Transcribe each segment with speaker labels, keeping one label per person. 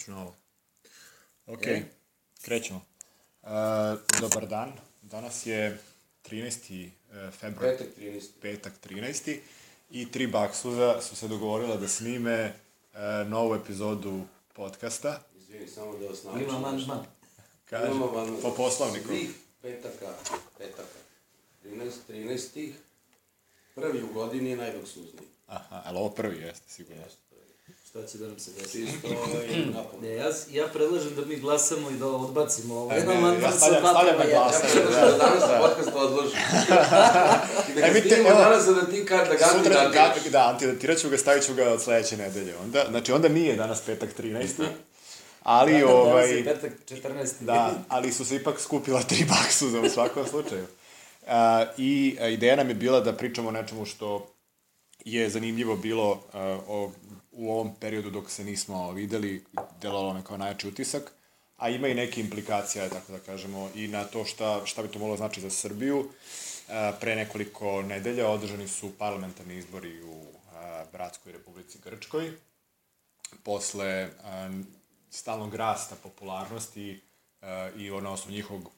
Speaker 1: ću na ovo. Ok,
Speaker 2: E?
Speaker 1: krećemo. Uh, dobar dan. Danas je 13. e, februar.
Speaker 2: Petak 13.
Speaker 1: Petak 13. I tri baksuza su se dogovorila da snime uh, novu epizodu podcasta.
Speaker 2: Izvini, samo da vas naučim.
Speaker 3: Ima amandman.
Speaker 1: Kaže,
Speaker 2: Imamo amandman.
Speaker 1: po poslovniku.
Speaker 2: Svih petaka, petaka. 13, 13. Prvi u godini je najluksuzniji.
Speaker 1: Aha, ali ovo prvi jeste, sigurno.
Speaker 2: Jeste.
Speaker 3: Šta će da nam se desi?
Speaker 2: Čisto ovaj napomenu.
Speaker 3: Ne, ja, ja predlažem da mi glasamo i da odbacimo ovaj
Speaker 1: E, ne,
Speaker 3: amandman
Speaker 1: ja
Speaker 3: sa
Speaker 1: stavljam-
Speaker 3: dva
Speaker 1: stavljam
Speaker 3: prema
Speaker 1: na
Speaker 3: jedan.
Speaker 1: glas.
Speaker 2: Ja da danas podcast odložim. I da ga
Speaker 1: E, mi te-
Speaker 2: snimimo
Speaker 1: evo,
Speaker 2: danas, da ti kad da ga
Speaker 1: Sutra, ga, da, antidatirat ću ga, stavit ću ga od sledeće nedelje. Onda, znači, onda nije danas petak 13. Ali,
Speaker 3: Danas je
Speaker 1: ovaj,
Speaker 3: petak 14.
Speaker 1: da, ali su se ipak skupila tri baksuza u svakom slučaju. A, I ideja nam je bila da pričamo o nečemu što je zanimljivo bilo a, o, u ovom periodu dok se nismo videli, delovalo me kao najjači utisak, a ima i neke implikacije, tako da kažemo, i na to šta, šta bi to moglo znači za Srbiju. A, pre nekoliko nedelja održani su parlamentarni izbori u a, Bratskoj republici Grčkoj posle a, stalnog rasta popularnosti i na osnovu njihovog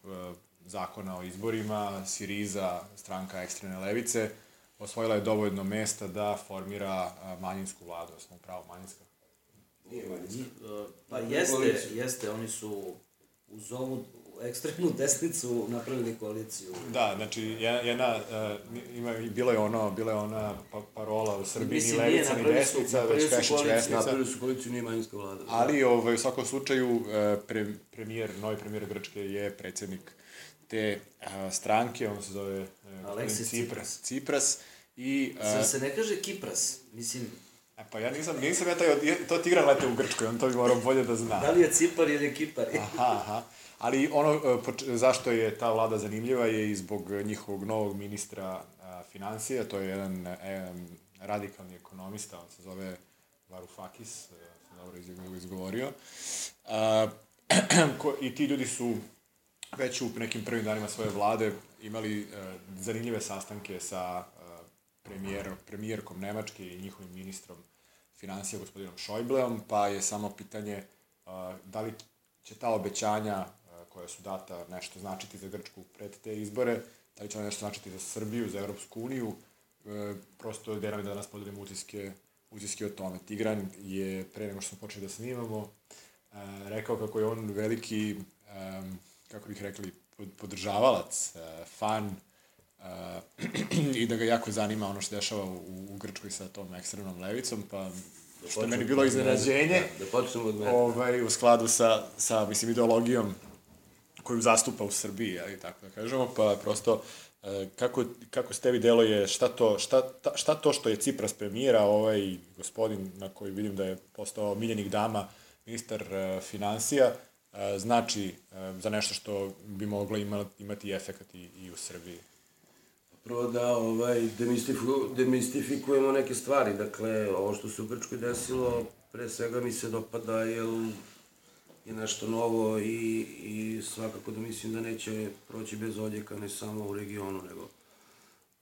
Speaker 1: zakona o izborima, Siriza, stranka ekstremne levice, osvojila je dovoljno mesta da formira manjinsku vladu, smo pravo manjinska.
Speaker 2: Nije manjinska.
Speaker 3: Pa
Speaker 2: Napravili
Speaker 3: jeste,
Speaker 2: koaliciju.
Speaker 3: jeste, oni su uz ovu ekstremnu desnicu napravili koaliciju.
Speaker 1: Da, znači jedna, uh, ima i bilo je ono, bila je ona pa, parola u Srbiji
Speaker 3: Mislim,
Speaker 1: ni
Speaker 3: nije,
Speaker 1: levica ni desnica, već Pešić. Vesnica.
Speaker 2: Napravili su koaliciju, nije manjinska vlada.
Speaker 1: Ali ovaj, u svakom slučaju e, pre, premijer, novi premijer Grčke je predsednik te a, stranke, on se zove e,
Speaker 3: Aleksis
Speaker 1: Cipras. Cipras. I, a,
Speaker 3: Sad se ne kaže Kipras, mislim,
Speaker 1: e, pa ja nisam, nisam ja taj, od- to Tigran lete u Grčkoj, on to bi morao bolje da zna.
Speaker 3: da li je Cipar ili Kipar?
Speaker 1: Aha, aha. Ali ono, e, zašto je ta vlada zanimljiva je i zbog njihovog novog ministra a, financija, to je jedan e, radikalni ekonomista, on se zove Varoufakis, e, sam dobro iz- izgovorio. A, I ti ljudi su već u nekim prvim danima svoje vlade imali e, zanimljive sastanke sa e, premijer, premijerkom Nemačke i njihovim ministrom financija gospodinom Šojbleom, pa je samo pitanje da li će ta obećanja koja su data nešto značiti za Grčku pred te izbore, da li će ona nešto značiti za Srbiju, za Evropsku uniju, e, prosto nam je da danas podelimo utiske, utiske o tome. Tigran je, pre nego što smo počeli da snimamo, e, rekao kako je on veliki, e, kako bih rekli, pod- podržavalac, fan, i da ga jako zanima ono što dešava u, u Grčkoj sa tom ekstremnom levicom, pa što je meni bilo iznenađenje,
Speaker 2: Da, da počnemo od mene.
Speaker 1: ovaj, u skladu sa, sa mislim, ideologijom koju zastupa u Srbiji, ali tako da kažemo, pa prosto e, kako, kako ste vi delo je, šta to, šta, ta, šta to što je Cipras premijera, ovaj gospodin na koji vidim da je postao miljenik dama, ministar e, financija, e, znači e, za nešto što bi moglo ima, imati efekat i, i u Srbiji.
Speaker 2: Prvo da ovaj, demistifiku, demistifikujemo neke stvari. Dakle, ovo što se u Grčkoj desilo, pre svega mi se dopada, jer je nešto novo i, i svakako da mislim da neće proći bez odjeka, ne samo u regionu, nego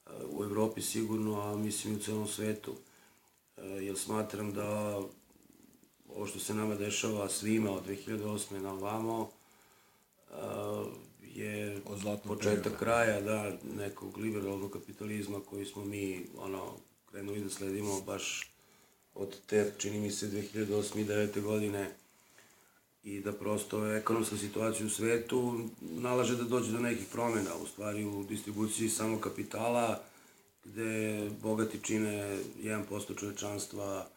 Speaker 2: e, u Evropi sigurno, a mislim i u celom svetu. E, Jer smatram da ovo što se nama dešava svima od 2008. na ovamo, e, je
Speaker 1: Od zlatnog
Speaker 2: početak
Speaker 1: perioda.
Speaker 2: kraja, da, nekog liberalnog kapitalizma koji smo mi, ono, krenuli da sledimo baš od te, čini mi se, 2008. i 2009. godine i da prosto ekonomska situacija u svetu nalaže da dođe do nekih promjena, u stvari u distribuciji samo kapitala, gde bogati čine 1% čovečanstva,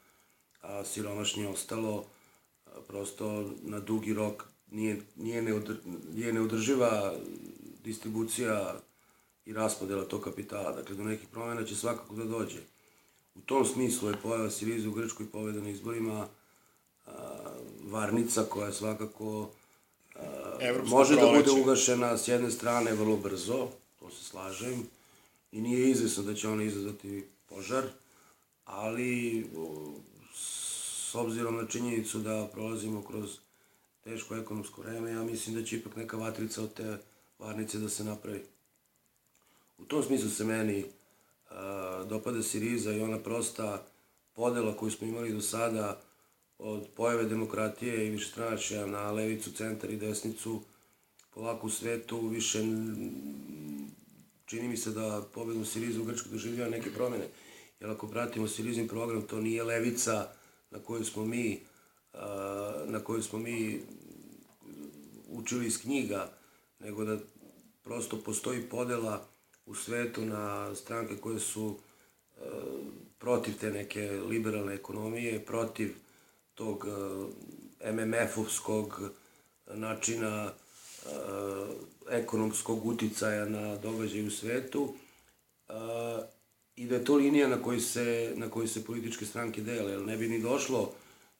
Speaker 2: a siromašni ostalo, prosto na dugi rok nije, nije, neudr, nije neudrživa distribucija i raspodela tog kapitala. Dakle, do nekih promjena će svakako da dođe. U tom smislu je pojava Siriza u Grčkoj pobeda na izborima a, varnica koja je svakako a, može da bude
Speaker 1: proleće.
Speaker 2: ugašena s jedne strane vrlo brzo, to se slažem, i nije izvesno da će ona izazvati požar, ali o, s obzirom na činjenicu da prolazimo kroz teško ekonomsko vreme, ja mislim da će ipak neka vatrica od te varnice da se napravi. U tom smislu se meni uh, dopada Siriza i ona prosta podela koju smo imali do sada od pojave demokratije i višestranačja na levicu, centar i desnicu, polako u svetu više čini mi se da pobednu Sirizu u Grčkoj doživljava neke promene. Jer ako pratimo Sirizin program, to nije levica na koju smo mi, a, na koju smo mi učili iz knjiga, nego da prosto postoji podela u svetu na stranke koje su protiv te neke liberalne ekonomije, protiv tog MMF-ovskog načina ekonomskog uticaja na događaj u svetu i da je to linija na kojoj se, na kojoj se političke stranke dele, jer ne bi ni došlo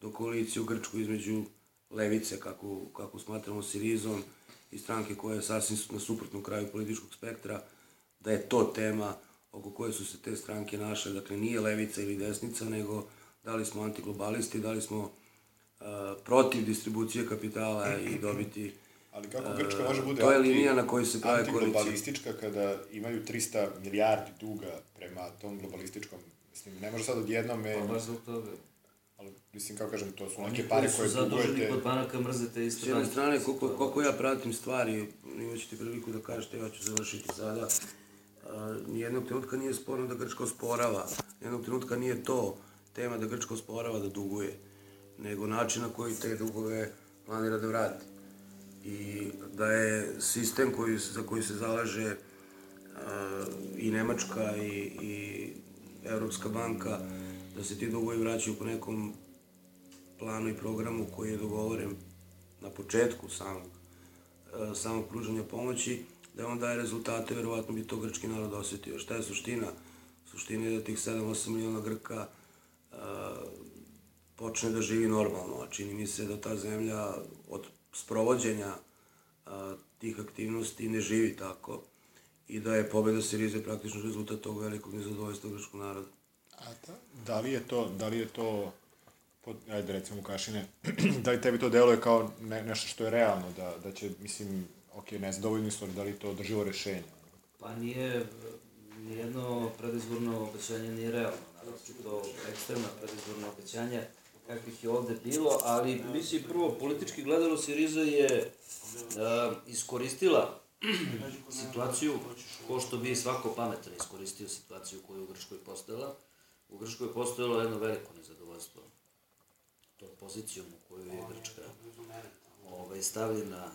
Speaker 2: do koalicije u Grčkoj između levice, kako, kako smatramo Sirizom, i stranke koja je sasvim na suprotnom kraju političkog spektra, da je to tema oko koje su se te stranke našle. Dakle, nije levica ili desnica, nego da li smo antiglobalisti, da li smo uh, protiv distribucije kapitala i dobiti
Speaker 1: Ali kako Grčka može bude
Speaker 2: to je linija na kojoj se prave
Speaker 1: antiglobalistička kada imaju 300 milijardi duga prema tom globalističkom, mislim, ne može sad odjednom,
Speaker 3: Pa baš zbog toga.
Speaker 1: Mislim, kako kažem, to su
Speaker 3: Oni
Speaker 1: neke
Speaker 3: koji
Speaker 1: pare
Speaker 3: su
Speaker 1: koje
Speaker 3: zaduženi
Speaker 1: dugujete.
Speaker 3: kod banaka mrzete isto
Speaker 2: S jedne strane, koliko, koliko ja pratim stvari, imaćete priliku da kažete, ja ću završiti sada, nijednog trenutka nije sporno da Grčka osporava, nijednog trenutka nije to tema da Grčka osporava da duguje, nego način na koji te dugove planira da vrati. I da je sistem koji, za koji se zalaže a, i Nemačka i, i Evropska banka, da se ti dugovi vraćaju po nekom planu i programu koji je dogovoren na početku samog, e, samog pružanja pomoći, da on daje rezultate, verovatno bi to grčki narod osetio. Šta je suština? Suština je da tih 7-8 miliona Grka e, počne da živi normalno, a čini mi se da ta zemlja od sprovođenja a, tih aktivnosti ne živi tako i da je pobeda Sirize praktično rezultat tog velikog nezadovoljstva grčkog naroda.
Speaker 1: A da, da li je to, da li je to, pod, ajde recimo Kašine, da li tebi to deluje kao ne, nešto što je realno, da, da će, mislim, ok, nezadovoljni su, ali da li to održivo rešenje?
Speaker 3: Pa nije, nijedno predizborno obećanje nije realno, naročito ekstremna predizborna obećanja kakvih je ovde bilo, ali mislim prvo, politički gledalo Siriza je uh, iskoristila situaciju, ko što bi svako pametan iskoristio situaciju koja je u Grčkoj postojala. U Grčkoj je postojalo jedno veliko nezadovoljstvo pozicijom u koju je Grčka ovaj, stavljena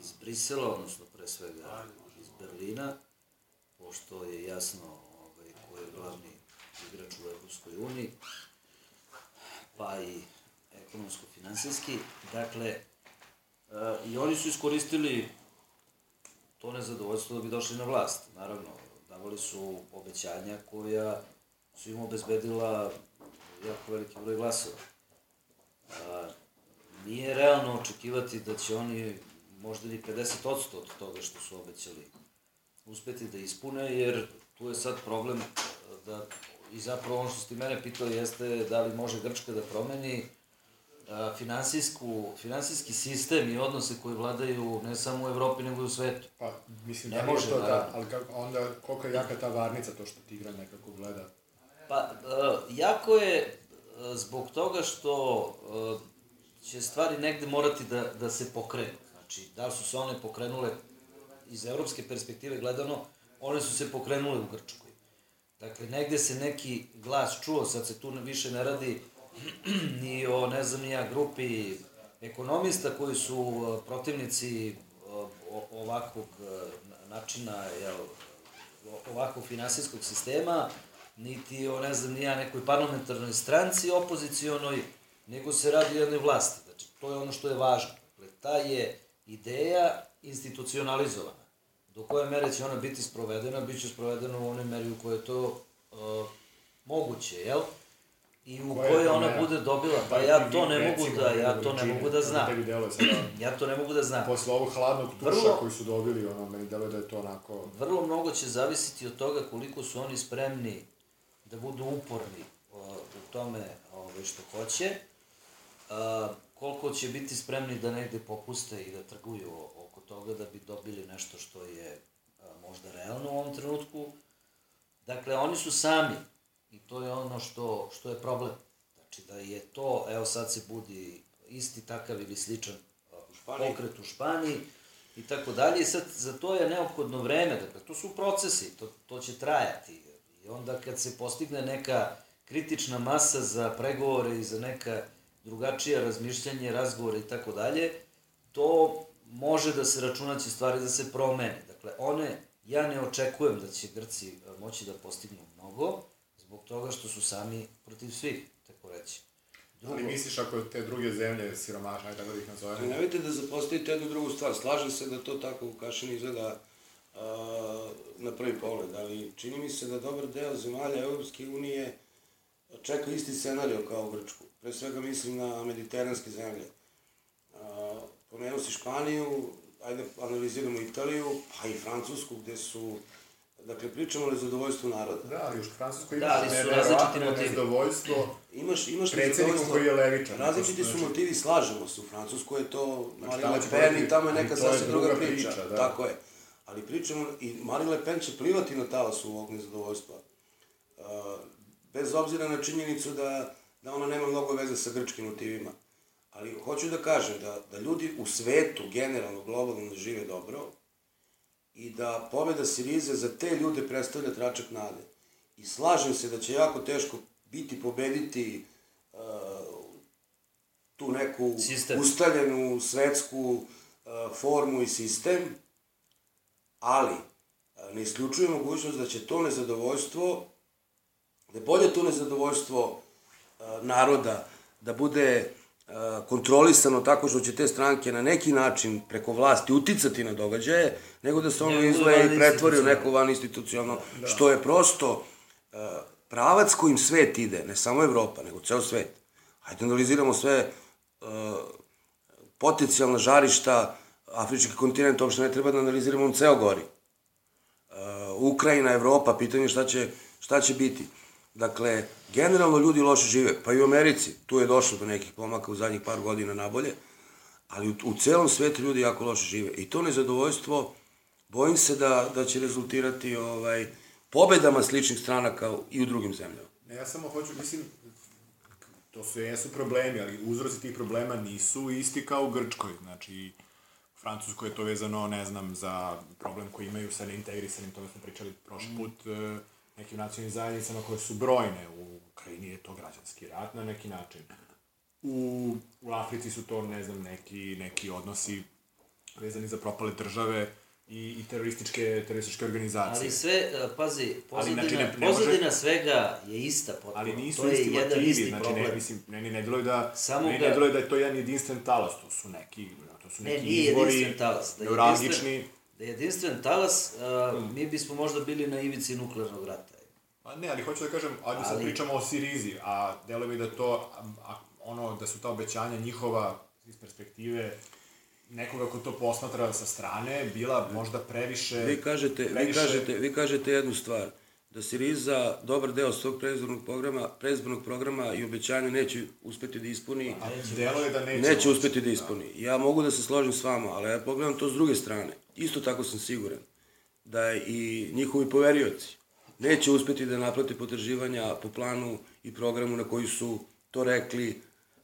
Speaker 3: iz Brisela, odnosno pre svega iz Berlina, pošto je jasno ovaj, ko je glavni igrač u Evropskoj uniji, pa i ekonomsko-finansijski. Dakle, e, i oni su iskoristili to nezadovoljstvo da bi došli na vlast. Naravno, davali su obećanja koja su im obezbedila jako veliki broj glasova. Nije realno očekivati da će oni možda ni 50% od toga što su obećali uspeti da ispune, jer tu je sad problem da, i zapravo ono što ste mene pitao jeste da li može Grčka da promeni a, finansijsku, finansijski sistem i odnose koji vladaju ne samo u Evropi nego i u svetu.
Speaker 1: Pa, mislim,
Speaker 3: Ne
Speaker 1: da
Speaker 3: može,
Speaker 1: to da, ali kako, onda koliko je jaka ta varnica, to što Tigran nekako gleda?
Speaker 3: Pa, uh, jako je zbog toga što će stvari negde morati da, da se pokrenu. Znači, da su se one pokrenule iz evropske perspektive gledano, one su se pokrenule u Grčkoj. Dakle, negde se neki glas čuo, sad se tu više ne radi ni o, ne znam, ni ja, grupi ekonomista koji su uh, protivnici o- ovakvog uh, načina, jel, ovakvog finansijskog sistema, niti o, ne znam, ni ja, nekoj parlamentarnoj stranci opozicionoj, nego se radi o jednoj vlasti. Znači, to je ono što je važno. Dakle, ta je ideja institucionalizovana. Do koje mere će ona biti sprovedena, bit će sprovedena u onoj meri u kojoj je to uh, moguće, jel? I u kojoj ona
Speaker 1: mera?
Speaker 3: bude dobila, pa
Speaker 1: Da
Speaker 3: ja
Speaker 1: ti
Speaker 3: to ne mogu da, ja to ne mogu da znam. Ja to ne mogu da znam.
Speaker 1: posle ovog hladnog tuša
Speaker 3: Vrlo-
Speaker 1: koji su dobili, ono, meni deluje da je to onako...
Speaker 3: Vrlo mnogo će zavisiti od toga koliko su oni spremni da budu uporni o, u tome ove, što hoće, koliko će biti spremni da negde popuste i da trguju oko toga da bi dobili nešto što je možda realno u ovom trenutku. Dakle, oni su sami i to je ono što, što je problem. znači da je to, evo sad se budi isti takav ili sličan u
Speaker 2: Španiji.
Speaker 3: pokret u Španiji i tako dalje. I sad za to je neophodno vreme, dakle to su procesi, to, to će trajati. I onda kad se postigne neka kritična masa za pregovore i za neka drugačija razmišljanje, razgovore i tako dalje, to može da se računa će stvari da se promene. Dakle, one, ja ne očekujem da će Grci e, moći da postignu mnogo, zbog toga što su sami protiv svih, tako reći.
Speaker 1: Ali misliš ako te druge zemlje, siromašne, tako da ih nazovemo,
Speaker 2: Nemojte da zapostavite jednu drugu stvar. Slažem se da to tako u Kašini izgleda a, na prvi pogled, ali čini mi se da dobar deo zemalja Europske unije čeka isti scenario kao Grčku. Pre svega mislim na mediteranske zemlje. A, pomenuo si Španiju, ajde analiziramo Italiju, pa i Francusku, gde su, dakle, pričamo o nezadovoljstvu naroda.
Speaker 1: Da, ali još u Francuskoj
Speaker 3: Da,
Speaker 1: imaš
Speaker 3: ali su različiti motivi.
Speaker 1: nezadovoljstvo
Speaker 2: Imaš, imaš
Speaker 1: Predsednikom
Speaker 2: nezadovoljstvo-
Speaker 1: koji je levičan.
Speaker 2: Različiti su
Speaker 1: Znači-
Speaker 2: motivi, slažemo se. U Francuskoj je to
Speaker 1: Znači,
Speaker 2: Marine Le Pen i tamo je neka sasvim druga
Speaker 1: druga
Speaker 2: priča.
Speaker 1: priča, da.
Speaker 2: Tako je. Ali pričamo, i Marine Le Pen će plivati na talasu ovog nezadovoljstva. Uh, bez obzira na činjenicu da, da ona nema mnogo veze sa grčkim motivima. Ali hoću da kažem da, da ljudi u svetu, generalno, globalno, ne žive dobro i da pobeda Sirize za te ljude predstavlja tračak nade. I slažem se da će jako teško biti pobediti uh, tu neku
Speaker 3: Sistem.
Speaker 2: ustaljenu svetsku uh, formu i sistem, ali uh, ne isključuje mogućnost da će to nezadovoljstvo, da je bolje to nezadovoljstvo naroda da bude uh, kontrolisano tako što će te stranke na neki način preko vlasti uticati na događaje, nego da se ono
Speaker 3: da
Speaker 2: izleje i pretvori u neko van institucionalno, što je prosto uh, pravac kojim svet ide, ne samo Evropa, nego ceo svet. Hajde da analiziramo sve potencijalna žarišta, afrički kontinent uopšte ne treba da analiziramo, on ceo gori. Ukrajina, Evropa, pitanje je šta će, šta će biti. Dakle, generalno ljudi loše žive, pa i u Americi, tu je došlo do nekih pomaka u zadnjih par godina nabolje, ali u, u celom svetu ljudi jako loše žive. I to nezadovoljstvo, bojim se da, da će rezultirati ovaj, pobedama sličnih stranaka i u drugim zemljama.
Speaker 1: Ne, ja samo hoću, mislim, to su jesu problemi, ali uzroci tih problema nisu isti kao u Grčkoj. Znači, u Francuskoj je to vezano, ne znam, za problem koji imaju sa neintegrisanim, to smo pričali prošli put, e, nekim nacionalnim zajednicama koje su brojne. U Ukrajini je to građanski rat na neki način. U, u Africi su to, ne znam, neki, neki odnosi vezani za propale države i, i terorističke, terorističke organizacije.
Speaker 3: Ali sve, e, pazi, pozadina,
Speaker 1: znači, ne- ne
Speaker 3: pozadina
Speaker 1: može-
Speaker 3: svega je ista potpuno.
Speaker 1: Ali nisu
Speaker 3: to je
Speaker 1: isti
Speaker 3: jedan
Speaker 1: motivi,
Speaker 3: isti
Speaker 1: znači
Speaker 3: problem.
Speaker 1: ne, mislim, meni ne deluje da,
Speaker 3: Samo
Speaker 1: meni
Speaker 3: ga-
Speaker 1: ne deluje da je to jedan jedinstven talas, to su neki, to su
Speaker 3: Ne,
Speaker 1: neki izbori,
Speaker 3: jedinstven talas. Da je
Speaker 1: neuralgični,
Speaker 3: jedinstven, da je jedinstven talas, uh, mi bismo možda bili na ivici nuklearnog rata.
Speaker 1: Pa ne, ali hoću da kažem, ajde sad
Speaker 3: Ali-
Speaker 1: pričamo o Sirizi, a deluje mi da to, a, ono, da su ta obećanja njihova iz perspektive nekoga ko to posmatra sa strane, bila možda previše...
Speaker 2: Vi kažete, vi
Speaker 1: previše-
Speaker 2: kažete, vi kažete jednu stvar, da Siriza dobar deo svog predizbornog programa, predizbornog programa i obećanja neće uspeti da ispuni.
Speaker 1: Deluje da neće...
Speaker 2: Neće uspeti da ispuni. Ja mogu da se složim s vama, ali ja pogledam to s druge strane. Isto tako sam siguran da i njihovi poverioci neće uspeti da naplate potraživanja po planu i programu na koji su to rekli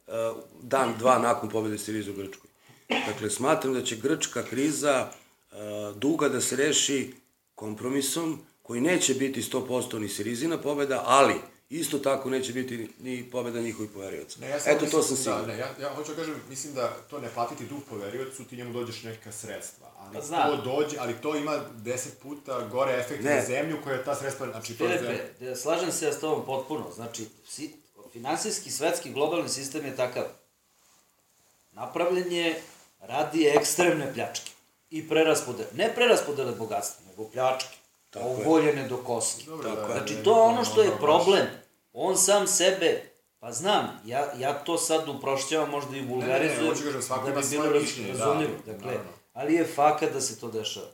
Speaker 2: uh, dan, dva nakon pobjede Siriza u Grčkoj. Dakle, smatram da će grčka kriza uh, duga da se reši kompromisom koji neće biti 100% ni Sirizina pobjeda, ali isto tako neće biti ni pobjeda njihovih poverioca.
Speaker 1: Ne, ja samo
Speaker 2: Eto, to sam
Speaker 1: mislim-
Speaker 2: siguran.
Speaker 1: Da, ne, ja, ja hoću da kažem, mislim da to ne platiti dug poveriocu, ti njemu dođeš neka sredstva. Ali
Speaker 3: Pa znam.
Speaker 1: to dođe, ali to ima deset puta gore efekt
Speaker 2: Ne.
Speaker 1: na zemlju koja ta sredstva, znači to je zemlja.
Speaker 3: Filipe, da, slažem se ja s tobom potpuno. Znači, si, finansijski, svetski, globalni sistem je takav. Napravljen je radi ekstremne pljačke i preraspodele. Ne preraspodele bogatstva, nego pljačke.
Speaker 2: Tako je.
Speaker 3: Ogoljene do kosti.
Speaker 1: Dobro,
Speaker 2: Tako
Speaker 1: da,
Speaker 2: je.
Speaker 3: Znači,
Speaker 1: ne,
Speaker 3: to je ono
Speaker 1: ne,
Speaker 3: što je problem. On sam sebe, pa znam, ja, ja to sad uprošćavam, možda i vulgarizujem,
Speaker 1: hoću kažem, svako
Speaker 3: da bi bilo
Speaker 1: da,
Speaker 3: razumljivo. dakle,
Speaker 1: naravno.
Speaker 3: ali je fakat da se to dešava.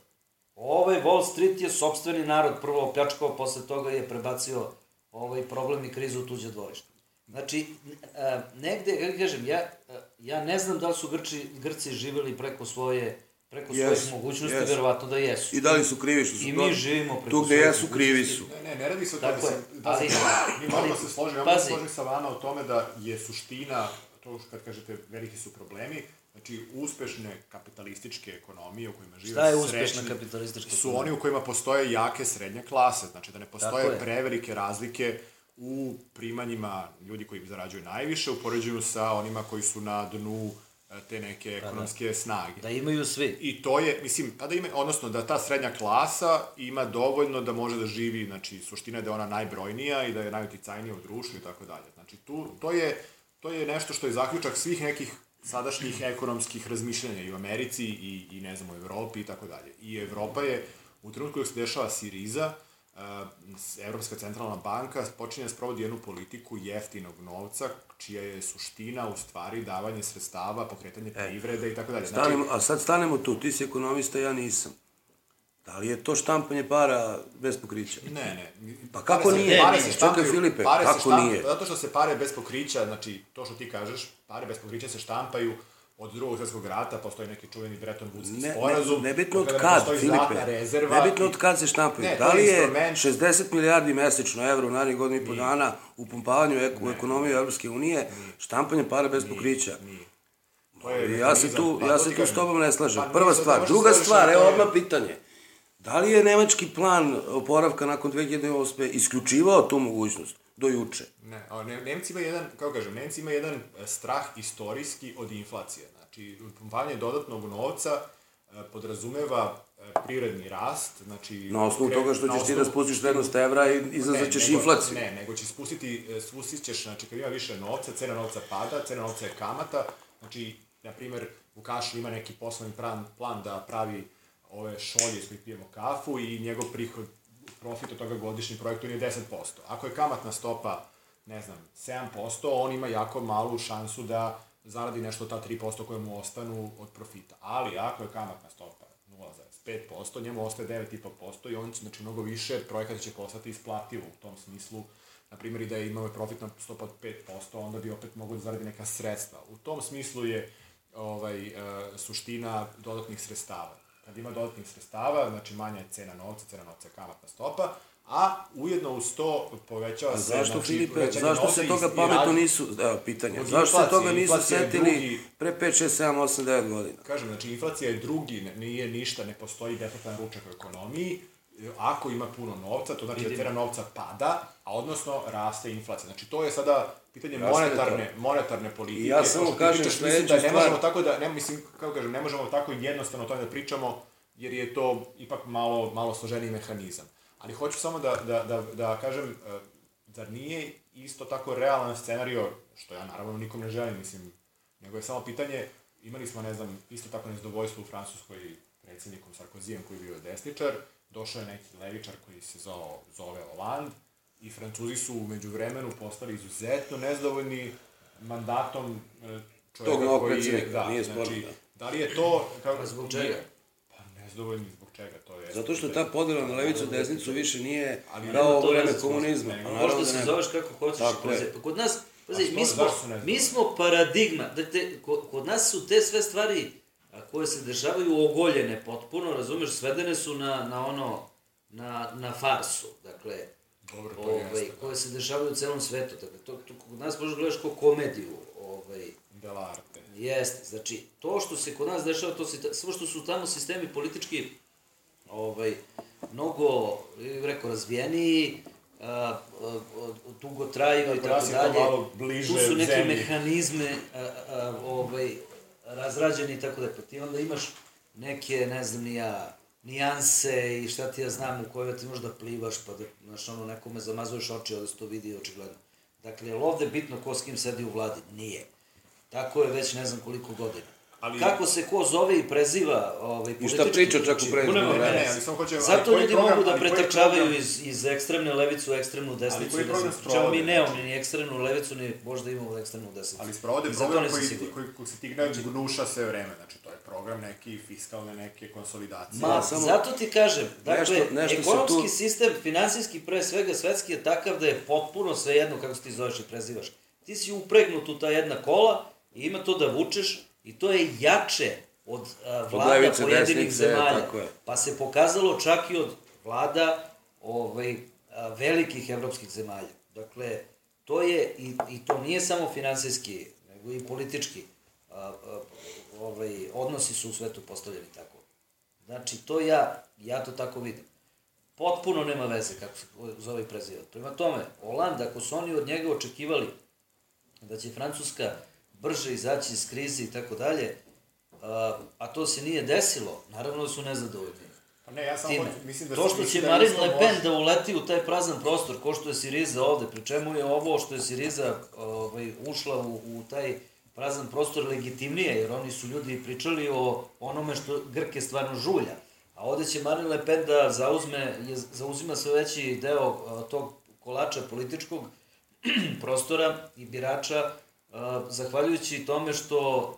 Speaker 3: Ovaj Wall Street je sobstveni narod prvo opljačkao, posle toga je prebacio ovaj problem i krizu u tuđe dvorište. Znači, e, negde, kako kažem, ja, e, ja ne znam da li su Grči, Grci živeli preko svoje preko
Speaker 2: Jesu,
Speaker 3: svojih mogućnosti,
Speaker 2: jesu.
Speaker 3: verovatno da jesu.
Speaker 2: I da li su krivi što su
Speaker 3: I
Speaker 2: to-
Speaker 3: mi živimo preko
Speaker 2: Tu gde
Speaker 3: svojih
Speaker 2: jesu, krivi su.
Speaker 1: Ne, ne, ne radi se o tome,
Speaker 3: Tako je,
Speaker 1: mislim, da se, mi moramo
Speaker 3: ali-
Speaker 1: se složiti, ja mogu se složiti sa vama o tome da je suština, to što kad kažete veliki su problemi, znači uspešne kapitalističke ekonomije u kojima žive
Speaker 3: Šta je uspešna
Speaker 1: srećni
Speaker 3: kapitalistička
Speaker 1: su
Speaker 3: ekonomija?
Speaker 1: oni u kojima postoje jake srednje klase, znači da ne
Speaker 3: Tako
Speaker 1: postoje
Speaker 3: je.
Speaker 1: prevelike razlike u primanjima ljudi koji zarađuju najviše u poređenju sa onima koji su na dnu te neke ekonomske snage.
Speaker 3: Da imaju svi.
Speaker 1: I to je, mislim, pa da ima, odnosno da ta srednja klasa ima dovoljno da može da živi, znači, suština je da je ona najbrojnija i da je najuticajnija u društvu i tako dalje. Znači, tu, to je, to je nešto što je zaključak svih nekih sadašnjih ekonomskih razmišljanja i u Americi i, i ne znam, u Evropi i tako dalje. I Evropa je, u trenutku dok se dešava Siriza, Evropska centralna banka počinje da sprovodi jednu politiku jeftinog novca, čija je suština u stvari davanje sredstava, pokretanje privrede i tako dalje. Znači,
Speaker 2: Stanemo, a sad stanemo tu, ti si ekonomista, ja nisam. Da li je to štampanje para bez pokrića?
Speaker 1: Ne, ne.
Speaker 2: Pa kako
Speaker 1: Pare se-
Speaker 2: nije?
Speaker 1: Pare
Speaker 2: Čekaj,
Speaker 1: se štampaju,
Speaker 2: Filipe,
Speaker 1: pare
Speaker 2: kako
Speaker 1: se štampaju,
Speaker 2: nije?
Speaker 1: Zato što se pare bez pokrića, znači, to što ti kažeš, pare bez pokrića se štampaju od drugog svjetskog rata, postoji neki čuveni Bretton Woodski
Speaker 2: Ne,
Speaker 1: sporazum.
Speaker 2: ne, nebitno od kad, Filipe.
Speaker 1: rezerva.
Speaker 2: Nebitno
Speaker 1: i-
Speaker 2: od kad se štampaju.
Speaker 1: Ne,
Speaker 2: da li je
Speaker 1: instrument-
Speaker 2: 60 milijardi mesečno evra u narednih godina i po dana u pumpavanju ek, u ekonomiju Evropske unije, štampanje para bez pokrića?
Speaker 1: Nije. To je
Speaker 2: Ja se tu,
Speaker 1: pa
Speaker 2: ja se tu s tobom ne slažem.
Speaker 1: Pa
Speaker 2: Prva stvar. Druga
Speaker 1: da
Speaker 2: stvar, evo odmah pitanje. Da li je nemački plan oporavka nakon 2008. isključivao tu mogućnost do juče?
Speaker 1: Ne, a ne, Nemci imaju jedan, kako kažem, Nemci imaju jedan e, strah istorijski od inflacije. Znači, pumpavanje dodatnog novca e, podrazumeva e, privredni rast, znači...
Speaker 2: Na osnovu
Speaker 1: kre-
Speaker 2: toga što ćeš ti da
Speaker 1: osnovu-
Speaker 2: spustiš vrednost evra i izazvat ćeš
Speaker 1: nego-
Speaker 2: inflaciju.
Speaker 1: Ne, nego će spustiti, e, spustit ćeš, znači kad ima više novca, cena novca pada, cena novca je kamata, znači, na primer, Vukašin ima neki poslovni plan, plan da pravi ove šolje iz kojih pijemo kafu i njegov prihod, profit od toga godišnji projektu je 10%. Ako je kamatna stopa, ne znam, 7%, on ima jako malu šansu da zaradi nešto ta 3% koje mu ostanu od profita. Ali ako je kamatna stopa 0,5%, njemu ostaje 9,5% i on će, znači, mnogo više projekata će postati isplativo u tom smislu. Na primjer, i da je imao profitna stopa od 5%, onda bi opet mogao da zaradi neka sredstva. U tom smislu je ovaj, e, suština dodatnih sredstava. Kad ima dodatnih sredstava, znači manja je cena novca, cena novca je kamatna stopa, a ujedno uz to povećava
Speaker 2: A
Speaker 1: se...
Speaker 2: zašto,
Speaker 1: znači,
Speaker 2: Filipe, zašto se toga pametno nisu, evo pitanje,
Speaker 1: Od
Speaker 2: zašto se toga nisu
Speaker 1: je
Speaker 2: setili
Speaker 1: drugi-
Speaker 2: pre 5, 6, 7, 8, 9 godina?
Speaker 1: Kažem, znači, inflacija je drugi, nije ništa, ne postoji besplatan ručak u ekonomiji. Ako ima puno novca, to znači da cena novca pada, a odnosno raste inflacija. Znači, to je sada pitanje
Speaker 2: Raste
Speaker 1: monetarne, monetarne politike.
Speaker 2: I ja
Speaker 1: To
Speaker 2: samo
Speaker 1: što
Speaker 2: kažem
Speaker 1: pričaš, mislim da ne
Speaker 2: stvar.
Speaker 1: možemo tako da, ne, mislim, kako kažem, ne možemo tako jednostavno o tome da pričamo, jer je to ipak malo, malo složeniji mehanizam. Ali hoću samo da, da, da, da kažem, e, zar nije isto tako realan scenario, što ja naravno nikom ne želim, mislim, nego je samo pitanje, imali smo, ne znam, isto tako nezadovoljstvo u Francuskoj predsjednikom Sarkozijem koji je bio desničar, došao je neki levičar koji se zove, zove Hollande i Francuzi su umeđu vremenu postali izuzetno nezadovoljni mandatom čovjeka
Speaker 2: Tog novog
Speaker 1: koji je, da,
Speaker 2: nije sporno,
Speaker 1: znači,
Speaker 2: da.
Speaker 1: da li je to... Kako,
Speaker 3: Pa zbog čega?
Speaker 1: Nezadovoljni zbog čega, to je...
Speaker 2: Zato što ta podela na levicu desnicu više nije
Speaker 1: Ali
Speaker 2: kao u vreme komunizma. Pa naravno da
Speaker 3: se
Speaker 2: nema.
Speaker 3: zoveš kako hoćeš.
Speaker 2: Tako je.
Speaker 3: pa kod nas, pazi, mi smo, mi smo paradigma, da te, kod, nas su te sve stvari a, koje se dešavaju ogoljene potpuno, razumeš, svedene su na, na ono, na, na farsu, dakle,
Speaker 1: Dobro, to
Speaker 3: ovaj,
Speaker 1: da.
Speaker 3: koje se dešavaju u celom svetu, dakle, to, to kod nas možeš gledaš kao komediju, ovaj,
Speaker 1: Delarte.
Speaker 3: Jeste, znači, to što se kod nas dešava, to se, samo što su tamo sistemi politički ovaj, mnogo, rekao, razvijeniji, a, a, a, dugo traju i tako dalje. Tu su
Speaker 1: zemlji.
Speaker 3: mehanizme a, a, ovaj, razrađeni i tako da pa ti onda imaš neke, ne znam ni ja, nijanse i šta ti ja znam u kojoj ti možda plivaš pa da, znaš, ono, nekome zamazuješ oči, da se to vidi očigledno. Dakle, je li ovde bitno ko s kim sedi u vladi? Nije. Tako je već ne znam koliko godina.
Speaker 1: Ali-
Speaker 3: Ali... Kako se ko zove i preziva ovaj,
Speaker 2: I šta priča čak u
Speaker 3: znači, nema
Speaker 1: Ne, ne,
Speaker 3: veze.
Speaker 1: ali samo hoćem... ali
Speaker 3: Zato
Speaker 1: koji
Speaker 3: ljudi
Speaker 1: program-
Speaker 3: mogu da
Speaker 1: ali koji
Speaker 3: pretrčavaju
Speaker 1: program-
Speaker 3: iz, iz ekstremne levice u ekstremnu desnicu.
Speaker 1: koji
Speaker 3: i
Speaker 1: program
Speaker 3: da se- Čemu mi
Speaker 1: sprovode?
Speaker 3: nemamo ni ekstremnu levicu, ni možda imamo ekstremnu desnicu.
Speaker 1: Ali sprovode program koji,
Speaker 3: siguran.
Speaker 1: koji, koji se tigne gnuša sve vreme. Znači, to je program neki fiskalne neke konsolidacije.
Speaker 3: Ma,
Speaker 2: Ja, samo-
Speaker 3: zato ti kažem, dakle,
Speaker 2: Nešto- nešto se
Speaker 3: ekonomski
Speaker 2: tu-
Speaker 3: sistem, finansijski pre svega, svetski je takav da je potpuno svejedno kako se ti zoveš i prezivaš. Ti si upregnut u ta jedna kola i ima to da vučeš i to je jače od a, vlada
Speaker 2: levice,
Speaker 3: pojedinih
Speaker 2: desnice,
Speaker 3: zemalja.
Speaker 2: tako je.
Speaker 3: Pa se pokazalo čak i od vlada ovaj, a, velikih evropskih zemalja. Dakle, to je, i, i to nije samo finansijski, nego i politički. A, a, ovaj, odnosi su u svetu postavljeni tako. Znači, to ja, ja to tako vidim. Potpuno nema veze kako se zove preziva. Prema tome, Oland, ako su oni od njega očekivali da će Francuska brže izaći iz krize i tako dalje, a, to se nije desilo, naravno da su nezadovoljni.
Speaker 1: Pa ne, ja samo mislim da
Speaker 3: to što će
Speaker 1: da
Speaker 3: Marine Le Pen
Speaker 1: može-
Speaker 3: da uleti u taj prazan prostor, ko što je Siriza ovde, pri čemu je ovo što je Siriza ovaj, ušla u, u taj prazan prostor legitimnije, jer oni su ljudi pričali o onome što Grke stvarno žulja. A ovde će Marine Le Pen da zauzme, je, zauzima sve veći deo a, tog kolača političkog prostora i birača, zahvaljujući tome što,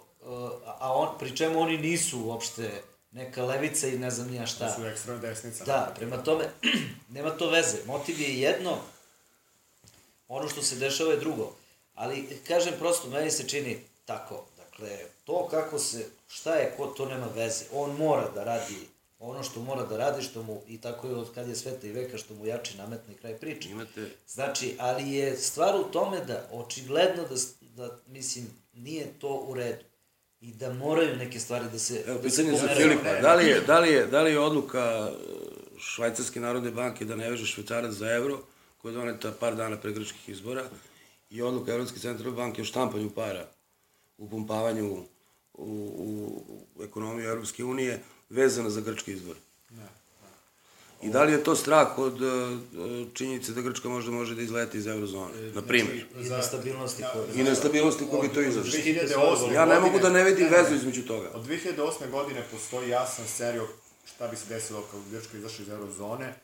Speaker 3: a, a on, pri čemu oni nisu uopšte neka levica i ne znam nija šta.
Speaker 1: Da su ekstremna desnica.
Speaker 3: Da, prema tome, nema to veze. Motiv je jedno, ono što se dešava je drugo. Ali, kažem prosto, meni se čini tako. Dakle, to kako se, šta je, ko to nema veze. On mora da radi ono što mora da radi, što mu, i tako je od kad je sveta i veka, što mu jači nametne kraj priče.
Speaker 2: Imate,
Speaker 3: Znači, ali je stvar u tome da očigledno da, da mislim, nije to u redu. I da moraju neke stvari da se
Speaker 2: evo,
Speaker 3: da
Speaker 2: pitanje za
Speaker 3: pomeraju.
Speaker 2: Filipa, da li je, da li je, da li je odluka e, Švajcarske narodne banke da ne veže švicarac za evro, koja je doneta par dana pre grčkih izbora, i odluka Evropske centralne banke o štampanju para, upumpavanju u, u, u ekonomiju Evropske unije, vezana za grčki izbor? I da li je to strah od uh, činjenice da Grčka možda može da izleti iz eurozone, na primjer?
Speaker 3: I nestabilnosti koje...
Speaker 2: I nestabilnosti koja bi to.
Speaker 1: 2008.
Speaker 2: Ja ne mogu da ne vidim vezu između toga.
Speaker 1: Od 2008. godine postoji jasan serio šta bi se desilo kao bi Grčka izašla iz eurozone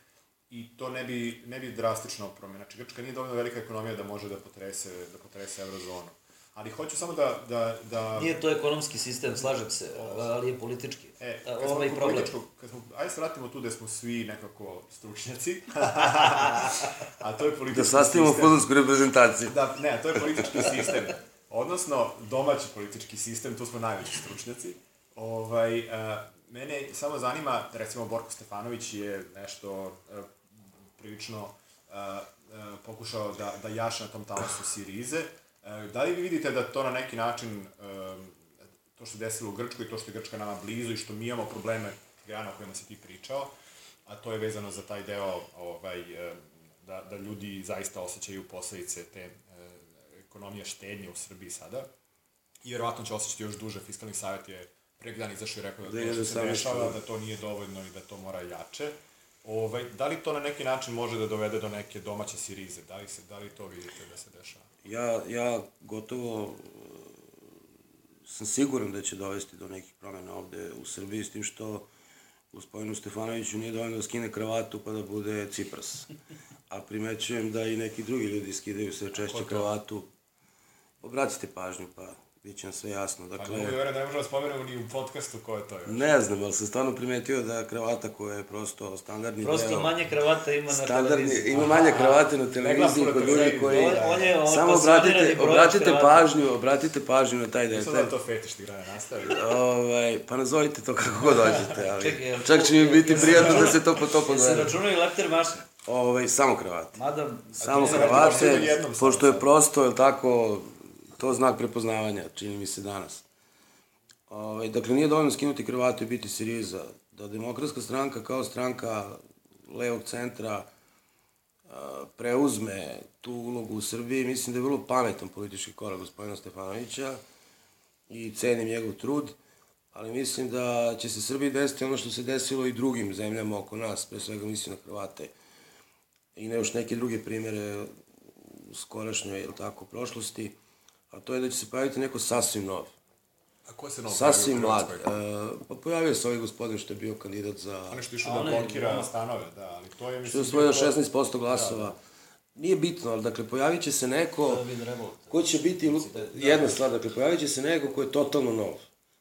Speaker 1: i to ne bi, ne bi drastično promenilo. Znači, Grčka nije dovoljno velika ekonomija da može da potrese, da potrese eurozonu. Ali hoću samo da... da, da
Speaker 3: Nije to ekonomski sistem, slažem se, ali je politički.
Speaker 1: E, kad smo
Speaker 3: ovaj
Speaker 1: kod
Speaker 3: problem.
Speaker 1: Kad smo, ajde se vratimo tu gde smo svi nekako stručnjaci. a to je politički
Speaker 2: Da sastavimo
Speaker 1: sistem.
Speaker 2: futbolsku reprezentaciju.
Speaker 1: Da, ne, to je politički sistem. Odnosno, domaći politički sistem, tu smo najveći stručnjaci. Ovaj, a, mene samo zanima, recimo, Borko Stefanović je nešto a, prilično a, a, pokušao da, da jaša na tom talasu Sirize. A, da li vi vidite da to na neki način, a, to što se desilo u Grčkoj, to što je Grčka nama blizu i što mi imamo probleme grana o kojima si ti pričao, a to je vezano za taj deo ovaj, e, da, da ljudi zaista osjećaju posledice te e, ekonomije štednje u Srbiji sada. I vjerovatno će osjećati još duže. Fiskalni savjet je prek dan izašao i rekao da to što se
Speaker 2: 2018.
Speaker 1: dešava, da to nije dovoljno i da to mora jače. Ovaj, da li to na neki način može da dovede do neke domaće sirize? Da li, se, da li to vidite da se dešava?
Speaker 2: Ja, ja gotovo e, sam siguran da će dovesti do nekih promjena ovde u Srbiji, s tim što gospodinu Stefanoviću nije dovoljno da skine kravatu pa da bude Cipras. A primećujem da i neki drugi ljudi skidaju sve češće kravatu. Obratite pažnju, pa bit će vam sve jasno.
Speaker 1: Pa
Speaker 2: Dakle,
Speaker 1: ne mogu da verujem da ne možemo da spomenemo ni u podcastu ko je to još.
Speaker 2: ne znam, ali sam stvarno primetio da kravata koja je prosto standardni
Speaker 3: Prosto
Speaker 2: deo...
Speaker 3: manje kravata ima na
Speaker 2: Standardni,
Speaker 3: televiziji.
Speaker 2: ima manje kravate na televiziji kod ljudi koji...
Speaker 3: On- on je- on
Speaker 2: Samo obratite, obratite
Speaker 3: kravata.
Speaker 2: pažnju, obratite pažnju na taj
Speaker 1: Mislim
Speaker 2: detalj.
Speaker 1: da je to fetiš ti grana nastavi.
Speaker 2: Ovaj, pa nazovite to kako god dođete, ali
Speaker 3: Čekaj,
Speaker 2: čak će mi biti prijatno da se to po to
Speaker 3: Jel se
Speaker 2: pogleda.
Speaker 3: računaju lakter mašne?
Speaker 2: Ovaj, samo kravate.
Speaker 3: Mada,
Speaker 2: Samo kravate, pošto je prosto, je tako, to znak prepoznavanja, čini mi se danas. Ovaj, dakle, nije dovoljno skinuti kravatu i biti Siriza. Da demokratska stranka kao stranka levog centra preuzme tu ulogu u Srbiji, mislim da je vrlo pametan politički korak gospodina Stefanovića i cenim njegov trud, ali mislim da će se Srbiji desiti ono što se desilo i drugim zemljama oko nas, pre svega mislim na Hrvate i na još neke druge primere u skorašnjoj, jel tako, prošlosti, a to je da će se pojaviti neko sasvim nov,
Speaker 1: A ko se novo
Speaker 2: sasvim mlad. E, pa pojavio se ovaj gospodin što je bio kandidat za...
Speaker 1: Ono što je išao da blokira stanove, da, ali to je...
Speaker 2: što
Speaker 1: mislim,
Speaker 2: je osvojio
Speaker 1: bilo-
Speaker 2: 16% glasova. Nije bitno, ali dakle, pojavit će se neko
Speaker 3: revolta.
Speaker 2: ko će biti, jedna stvar, dakle, pojavit će se neko ko je totalno nov.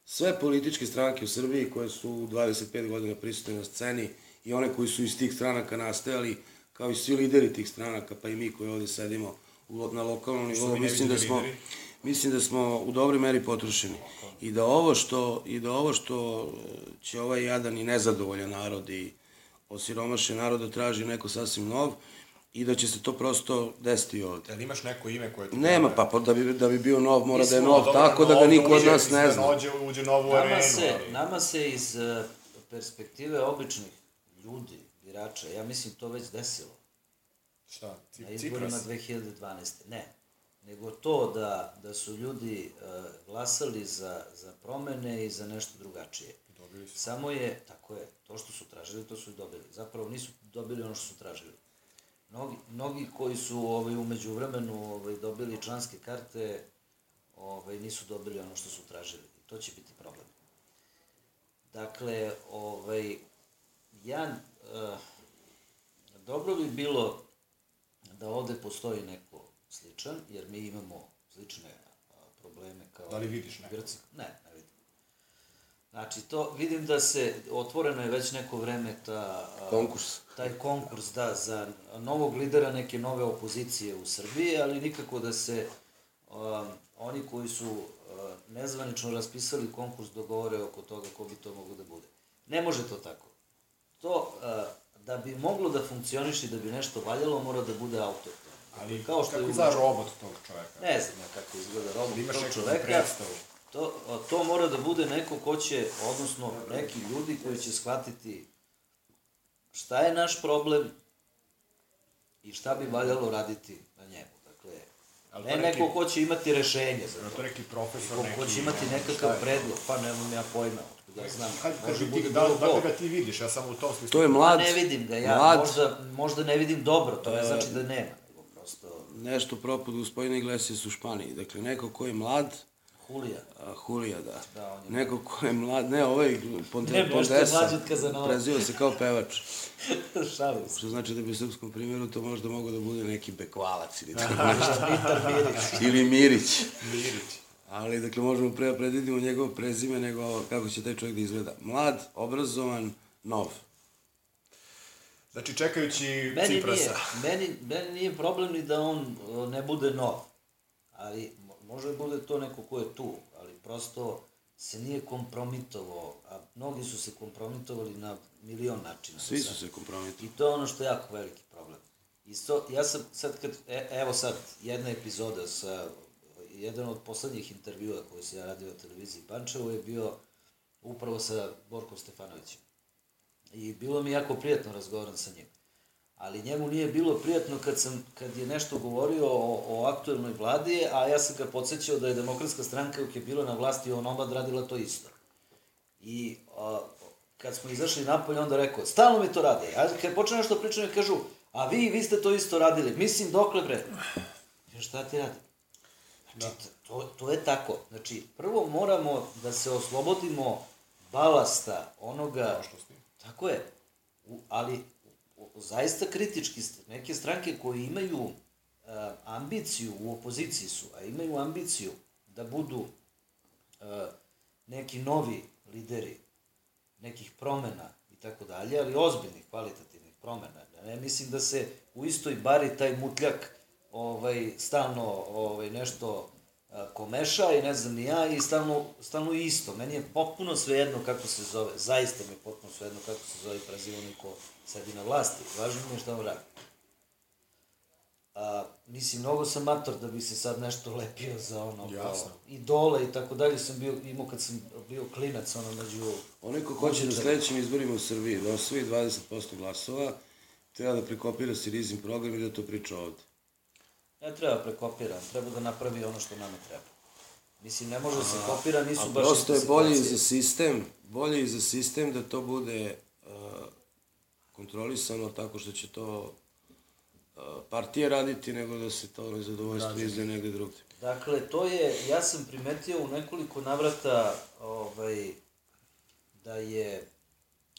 Speaker 2: Sve političke stranke u Srbiji koje su 25 godina prisutne na sceni i one koji su iz tih stranaka nastajali, kao i svi lideri tih stranaka, pa i mi koji ovde sedimo na lokalnom nivou,
Speaker 1: mi
Speaker 2: mislim da smo,
Speaker 1: lideri.
Speaker 2: mislim da smo u dobroj meri potrošeni. I da ovo što, i da ovo što e, će ovaj jadan i nezadovoljan narod i osiromašen narod da traži neko sasvim nov, i da će se to prosto desiti ovde.
Speaker 1: Jel imaš neko ime koje ti
Speaker 2: Nema, pa, pa da bi, da bi bio nov, mora da je nov,
Speaker 1: Dobro,
Speaker 2: tako da ga
Speaker 1: nov
Speaker 2: niko od nas ne
Speaker 1: da
Speaker 2: zna.
Speaker 1: Uđe, uđe novu
Speaker 3: Nama
Speaker 1: arenu,
Speaker 3: se,
Speaker 1: ali...
Speaker 3: nama se iz eh, perspektive običnih ljudi, birača, ja mislim to već desilo.
Speaker 1: Šta? Ci,
Speaker 3: na izborima
Speaker 1: Cipras?
Speaker 3: 2012. Ne. Nego to da, da su ljudi uh, glasali za, za promene i za nešto drugačije.
Speaker 1: Dobili su.
Speaker 3: Samo je, tako je, to što su tražili, to su i dobili. Zapravo nisu dobili ono što su tražili. Mnogi, mnogi koji su ovaj, umeđu vremenu ovaj, dobili članske karte, ovaj, nisu dobili ono što su tražili. To će biti problem. Dakle, ovaj, ja, uh, dobro bi bilo da ovde postoji neko sličan, jer mi imamo slične probleme kao...
Speaker 1: Da li vidiš neko?
Speaker 3: Grci. Ne, ne vidim. Znači, to vidim da se, otvoreno je već neko vreme ta...
Speaker 2: Konkurs.
Speaker 3: Taj konkurs, da, za novog lidera neke nove opozicije u Srbiji, ali nikako da se um, oni koji su uh, nezvanično raspisali konkurs dogovore oko toga ko bi to mogo da bude. Ne može to tako. To, uh, da bi moglo da funkcioniše i da bi nešto valjalo, mora da bude autoktono.
Speaker 1: Ali
Speaker 3: kao što
Speaker 1: kako
Speaker 3: je
Speaker 1: izgleda robot tog čoveka?
Speaker 3: Ne znam ja kako izgleda robot
Speaker 1: Da imaš
Speaker 3: tog čoveka.
Speaker 1: predstavu.
Speaker 3: To, to mora da bude neko ko će, odnosno neki ljudi koji će shvatiti šta je naš problem i šta bi valjalo raditi na njemu. Dakle,
Speaker 1: Ali
Speaker 3: ne
Speaker 1: neki-
Speaker 3: neko ko će imati rešenje za to.
Speaker 1: to neki profesor, neki...
Speaker 3: ko će imati nekakav predlog, pa nemam ja pojma, otkud ja znam.
Speaker 1: Bi
Speaker 3: bude
Speaker 1: ti, da, da,
Speaker 3: ko.
Speaker 1: ga ti vidiš, ja sam u tom smislu.
Speaker 2: To je mlad,
Speaker 3: ne vidim ga, ja
Speaker 2: mlad,
Speaker 3: možda, možda ne vidim dobro, to ne znači da nema, prosto
Speaker 2: nešto propod gospodina Iglesias u Španiji. Dakle, neko ko je mlad,
Speaker 3: hulija.
Speaker 2: a, Hulija, da.
Speaker 3: Da, on je-
Speaker 2: Neko ko je mlad, ne, ovaj Ponte,
Speaker 3: Ne, Kazanova.
Speaker 2: preziva se kao pevač.
Speaker 3: Šalim se.
Speaker 2: Što znači da bi u srpskom primjeru to možda mogo da bude neki bekvalac ili tako nešto.
Speaker 3: Mitar Mirić.
Speaker 2: ili Mirić.
Speaker 1: Mirić.
Speaker 2: Ali, dakle, možemo pre da predvidimo njegovo prezime nego kako će taj čovjek da izgleda. Mlad, obrazovan, nov.
Speaker 1: Znači, čekajući
Speaker 3: Meni
Speaker 1: Ciprasa.
Speaker 3: nije, meni, meni nije problem ni da on ne bude nov, ali mo- može bude to neko ko je tu, ali prosto se nije kompromitovao, a mnogi su se kompromitovali na milion načina.
Speaker 2: Svi su se kompromitovali.
Speaker 3: I to je ono što je jako veliki problem. I so, ja sam sad kad, e, evo sad, jedna epizoda sa, jedan od poslednjih intervjua koji se ja radio na televiziji Pančevo je bio upravo sa Borkom Stefanovićem. I bilo mi jako prijatno razgovaram sa njim. Ali njemu nije bilo prijatno kad, sam, kad je nešto govorio o, o aktuelnoj vladi, a ja sam ga podsjećao da je demokratska stranka dok je bila na vlasti on obad radila to isto. I a, kad smo izašli napolje, onda rekao, stalno mi to radi. A kad počne nešto pričam, mi kažu, a vi, vi ste to isto radili. Mislim, dokle bre? Šta ti radi? Znači, to, to je tako. Znači, prvo moramo da se oslobodimo balasta onoga...
Speaker 1: Prošlosti.
Speaker 3: Tako je. U, ali u, zaista kritički ste. Neke stranke koje imaju uh, ambiciju, u opoziciji su, a imaju ambiciju da budu uh, neki novi lideri nekih promena i tako dalje, ali ozbiljnih, kvalitativnih promena. Ne mislim da se u istoj bari taj mutljak ovaj, stalno ovaj, nešto komeša i ne znam ni ja i stalno, stalno isto. Meni je potpuno svejedno kako se zove, zaista mi je potpuno svejedno kako se zove prezivani ko sedi na vlasti. Važno mi je šta on radi. A, mislim, mnogo sam mator da bi se sad nešto lepio za ono, kao
Speaker 1: Jasno.
Speaker 3: idole i tako dalje sam bio, imao kad sam bio klinac, ono, među
Speaker 2: Onaj ko hoće na sledećim izborima u Srbiji da osvoji 20% glasova, treba da prekopira Sirizin program i da to priča ovde.
Speaker 3: Ne treba prekopiran, treba da napravi ono što nama treba. Mislim, ne može da se kopira, nisu
Speaker 2: A
Speaker 3: baš...
Speaker 2: prosto je bolje za sistem, bolje i za sistem da to bude uh, kontrolisano tako što će to uh, partije raditi, nego da se to nezadovoljstvo izde negde drugde.
Speaker 3: Dakle, to je, ja sam primetio u nekoliko navrata ovaj, da je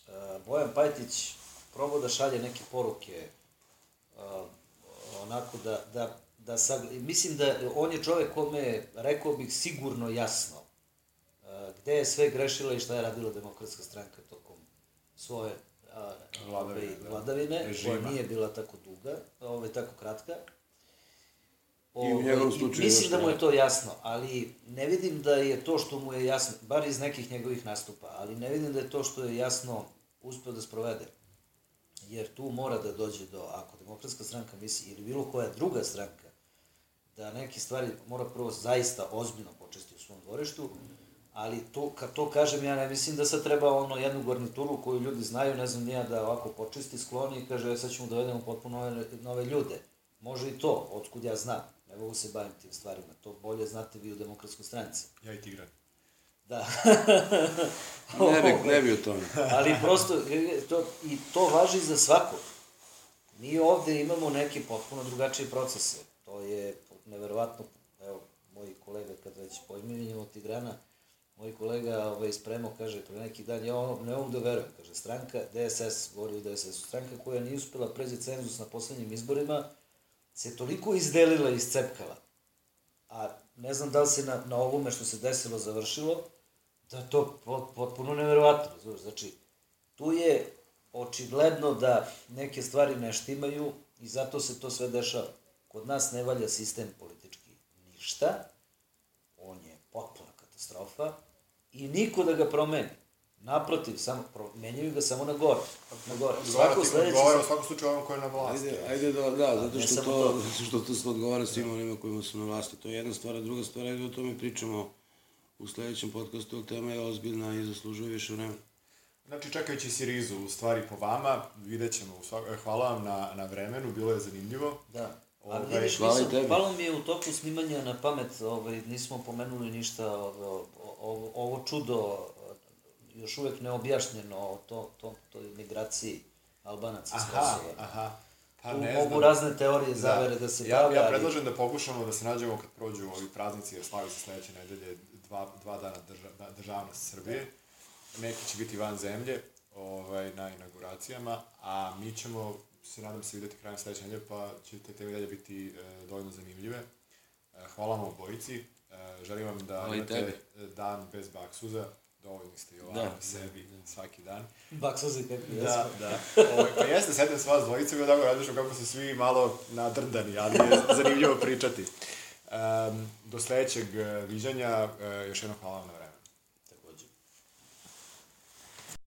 Speaker 3: uh, Bojan Pajtić probao da šalje neke poruke uh, onako da, da, da sad, mislim da on je čovek kome je, rekao bih, sigurno jasno uh, gde je sve grešila i šta je radila demokratska stranka tokom svoje a,
Speaker 1: Vladavine,
Speaker 3: ovaj,
Speaker 1: da.
Speaker 3: vladavine, koja nije bila tako duga, ovaj, tako kratka.
Speaker 2: I u njegovom slučaju
Speaker 3: Mislim da mu je to jasno, ali ne vidim da je to što mu je jasno, bar iz nekih njegovih nastupa, ali ne vidim da je to što je jasno uspeo da sprovede. Jer tu mora da dođe do, ako demokratska stranka misli, ili bilo koja druga stranka, da neke stvari mora prvo zaista ozbiljno počesti u svom dvorištu, ali to, kad to kažem, ja ne mislim da sad treba ono jednu garnituru koju ljudi znaju, ne znam nija da ovako počisti, skloni i kaže sad ćemo da dovedemo potpuno nove, nove ljude. Može i to, otkud ja znam. Ne mogu se bavim tim stvarima, to bolje znate vi u demokratskoj stranci.
Speaker 1: Ja i Tigran.
Speaker 3: Da.
Speaker 2: Ne bi, ne bi o tome.
Speaker 3: Ali prosto, e, to, i to važi za svakog. Mi ovde imamo neke potpuno drugačije procese. To je neverovatno, evo, moj kolega, kad već poimenjamo Tigrana, moj kolega ovaj, spremao, kaže, pre neki dan, ja ono, ne mogu da verujem, kaže, stranka DSS, govori u DSS-u, stranka koja nije uspela pređe cenzus na poslednjim izborima, se toliko izdelila i iscepkala, a ne znam da li se na, na ovome što se desilo završilo, da je to pot, potpuno neverovatno, znači, tu je očigledno da neke stvari ne štimaju i zato se to sve dešava. Kod nas ne valja sistem politički ništa, on je potpuna katastrofa i niko da ga promeni. Naprotiv, samo, menjaju ga samo na gore. Na gore. Svako sledeće...
Speaker 1: Odgovara u svakom slučaju ovom koji je na vlasti.
Speaker 2: Ajde, ajde da, da, zato što to,
Speaker 3: to.
Speaker 2: zato što to se odgovara svima onima kojima su na vlasti. To je jedna stvar, a druga stvar, ajde o tome pričamo u sledećem podcastu, jer tema je ozbiljna i zaslužuje više vremena.
Speaker 1: Znači, čekajući Sirizu, u stvari po vama, vidjet ćemo. u svak- e, Hvala vam na, na vremenu, bilo je zanimljivo.
Speaker 3: Da.
Speaker 1: Ovaj,
Speaker 3: vidiš,
Speaker 2: hvala
Speaker 3: nisam,
Speaker 2: tebi.
Speaker 3: palo mi je u toku snimanja na pamet, ovaj, nismo pomenuli ništa, ovo, ovo, ovo čudo, još uvek neobjašnjeno, to, to, to je migraciji Albanaca
Speaker 1: Aha,
Speaker 3: Kosova.
Speaker 1: aha. Pa ne
Speaker 3: mogu
Speaker 1: znam.
Speaker 3: razne teorije zavere da, se
Speaker 1: ja,
Speaker 3: prave,
Speaker 1: ja predlažem da pokušamo da se nađemo kad prođu ovi praznici, jer slavi se sledeće nedelje dva, dva dana drža, da- državnost Srbije. Neki će biti van zemlje ovaj, na inauguracijama, a mi ćemo se nadam se videti krajem sledeće nedelje, pa će te teme dalje biti e, dovoljno zanimljive. E, hvala vam obojici. E, želim vam da
Speaker 2: Hvala i
Speaker 1: imate
Speaker 2: tebi.
Speaker 1: e, dan bez baksuza. Dovoljni ste i ovako
Speaker 2: Da.
Speaker 1: sebi svaki dan.
Speaker 3: Baksozi kakvi
Speaker 1: Da,
Speaker 3: jesmo.
Speaker 1: da. Ovaj, pa jeste, sedem s vas dvojice, bilo tako različno kako su svi malo nadrdani, ali je zanimljivo pričati. Um, do sledećeg eh, viđanja, eh, još jednom hvala vam na.